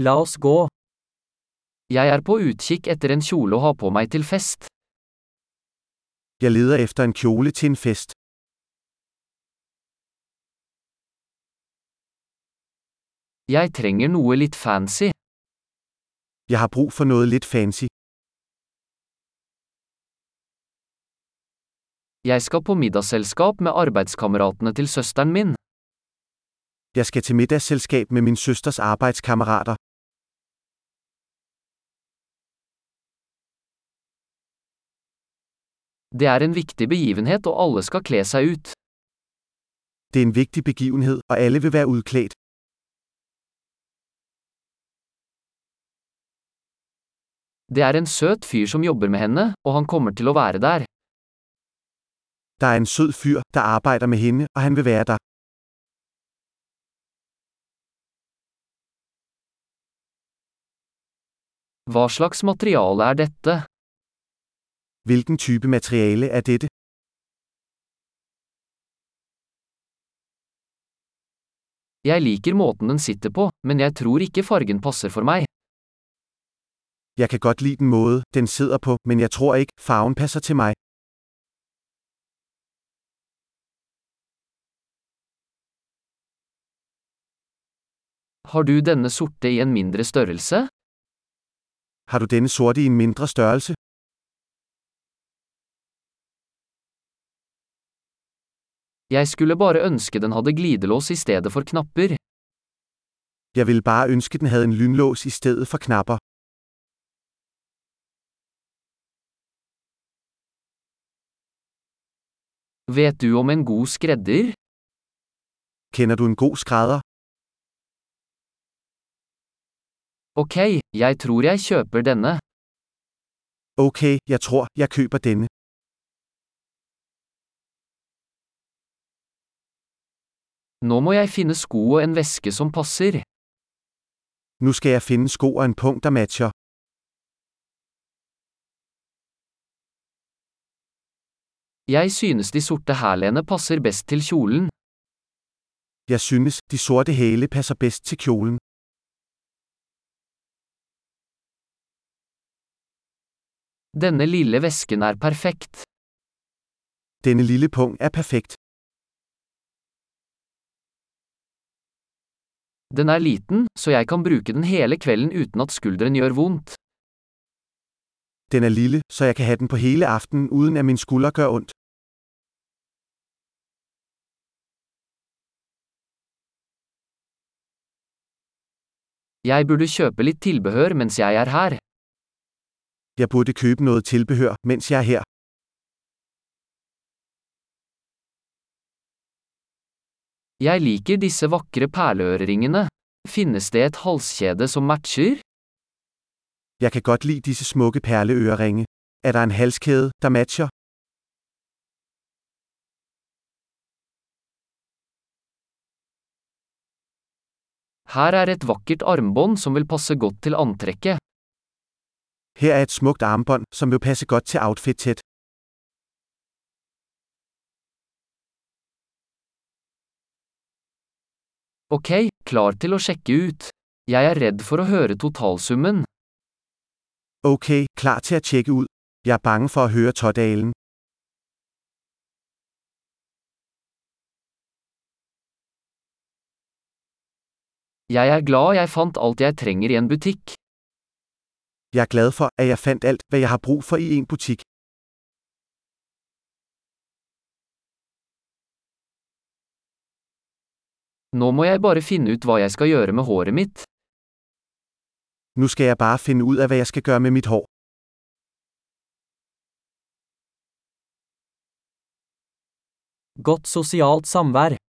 La oss gå. Jeg er på utkikk etter en kjole å ha på meg til fest. Jeg leder efter en kjole til en fest. Jeg trenger noe litt fancy. Jeg har brug for noe litt fancy. Jeg skal på middagsselskap med arbeidskameratene til søsteren min. Jeg skal til middagsselskab med min søsters arbejdskammerater. Det er en viktig begivenhet og alle skal kle seg ut. Det er en viktig begivenhet og alle vil være utklædt. Det er en søt fyr som jobber med henne, og han kommer til å være der. Der er en sød fyr, der arbeider med henne, og han vil være der. Hva slags materiale er dette? Hvilken type materiale er dette? Jeg liker måten den sitter på, men jeg tror ikke fargen passer for meg. Jeg kan godt lide den måde, den sidder på, men jeg tror ikke, farven passer til meg. Har du denne sorte i en mindre størrelse? Har du denne sorte i en mindre størrelse? Jeg skulle bare ønske den hadde glidelås i stedet for knapper. Jeg ville bare ønske den hadde en lynlås i stedet for knapper. Vet du om en god skredder? Kender du en god skredder? Ok, jeg tror jeg kjøper denne. Ok, jeg tror, jeg kjøper denne. Nå må jeg finne sko og en veske som passer. Nu skal jeg finne sko og en punkt, der matcher. Jeg synes de sorte hælene passer best til kjolen. Jeg synes, de sorte hæle passer best til kjolen. Denne lille vesken er perfekt. Denne lille punkt er perfekt. Den er liten, så jeg kan bruke den hele kvelden uten at skulderen gjør vondt. Den er lille, så jeg kan ha den på hele aftenen uden at min skulder gør ondt. Jeg burde kjøpe litt tilbehør mens jeg er her. Jeg burde kjøpe noe tilbehør, mens jeg er her. Jeg liker disse vakre perleøreringene. Finnes det et halskjede som matcher? Jeg kan godt lide disse smukke perleøreringe. Er der en halskjede der matcher? Her er et vakkert armbånd som vil passe godt til antrekket. Her er et smukt armbånd, som vil passe godt til outfitet. Ok, klar til å sjekke ut. Jeg er redd for å høre totalsummen. Ok, klar til å sjekke ut. Jeg er bange for å høre totalen. Jeg er glad jeg fant alt jeg trenger i en butikk. Jeg er glad for, at jeg fant alt, hva jeg har brug for i en butik. Nå må jeg bare finne ut hva jeg skal gjøre med håret mitt. Nu skal jeg bare finne ut av hva jeg skal gjøre med mitt hår. Godt sosialt samvær.